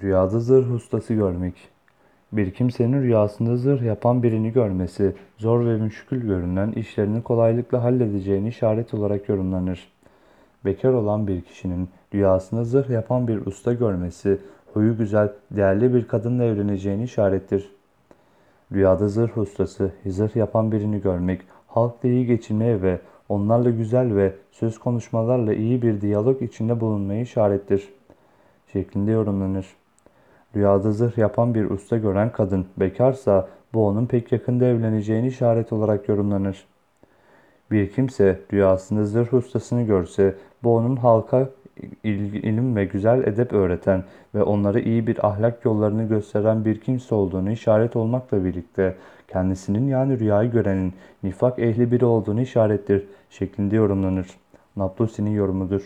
Rüyada zırh ustası görmek. Bir kimsenin rüyasında zırh yapan birini görmesi, zor ve müşkül görünen işlerini kolaylıkla halledeceğini işaret olarak yorumlanır. Bekar olan bir kişinin rüyasında zırh yapan bir usta görmesi, huyu güzel, değerli bir kadınla evleneceğini işarettir. Rüyada zırh ustası, zırh yapan birini görmek, halkla iyi geçinmeye ve onlarla güzel ve söz konuşmalarla iyi bir diyalog içinde bulunmayı işarettir. Şeklinde yorumlanır. Rüyada zırh yapan bir usta gören kadın bekarsa bu onun pek yakında evleneceğini işaret olarak yorumlanır. Bir kimse rüyasında zırh ustasını görse bu onun halka il- ilim ve güzel edep öğreten ve onlara iyi bir ahlak yollarını gösteren bir kimse olduğunu işaret olmakla birlikte kendisinin yani rüyayı görenin nifak ehli biri olduğunu işarettir şeklinde yorumlanır. Nablusi'nin yorumudur.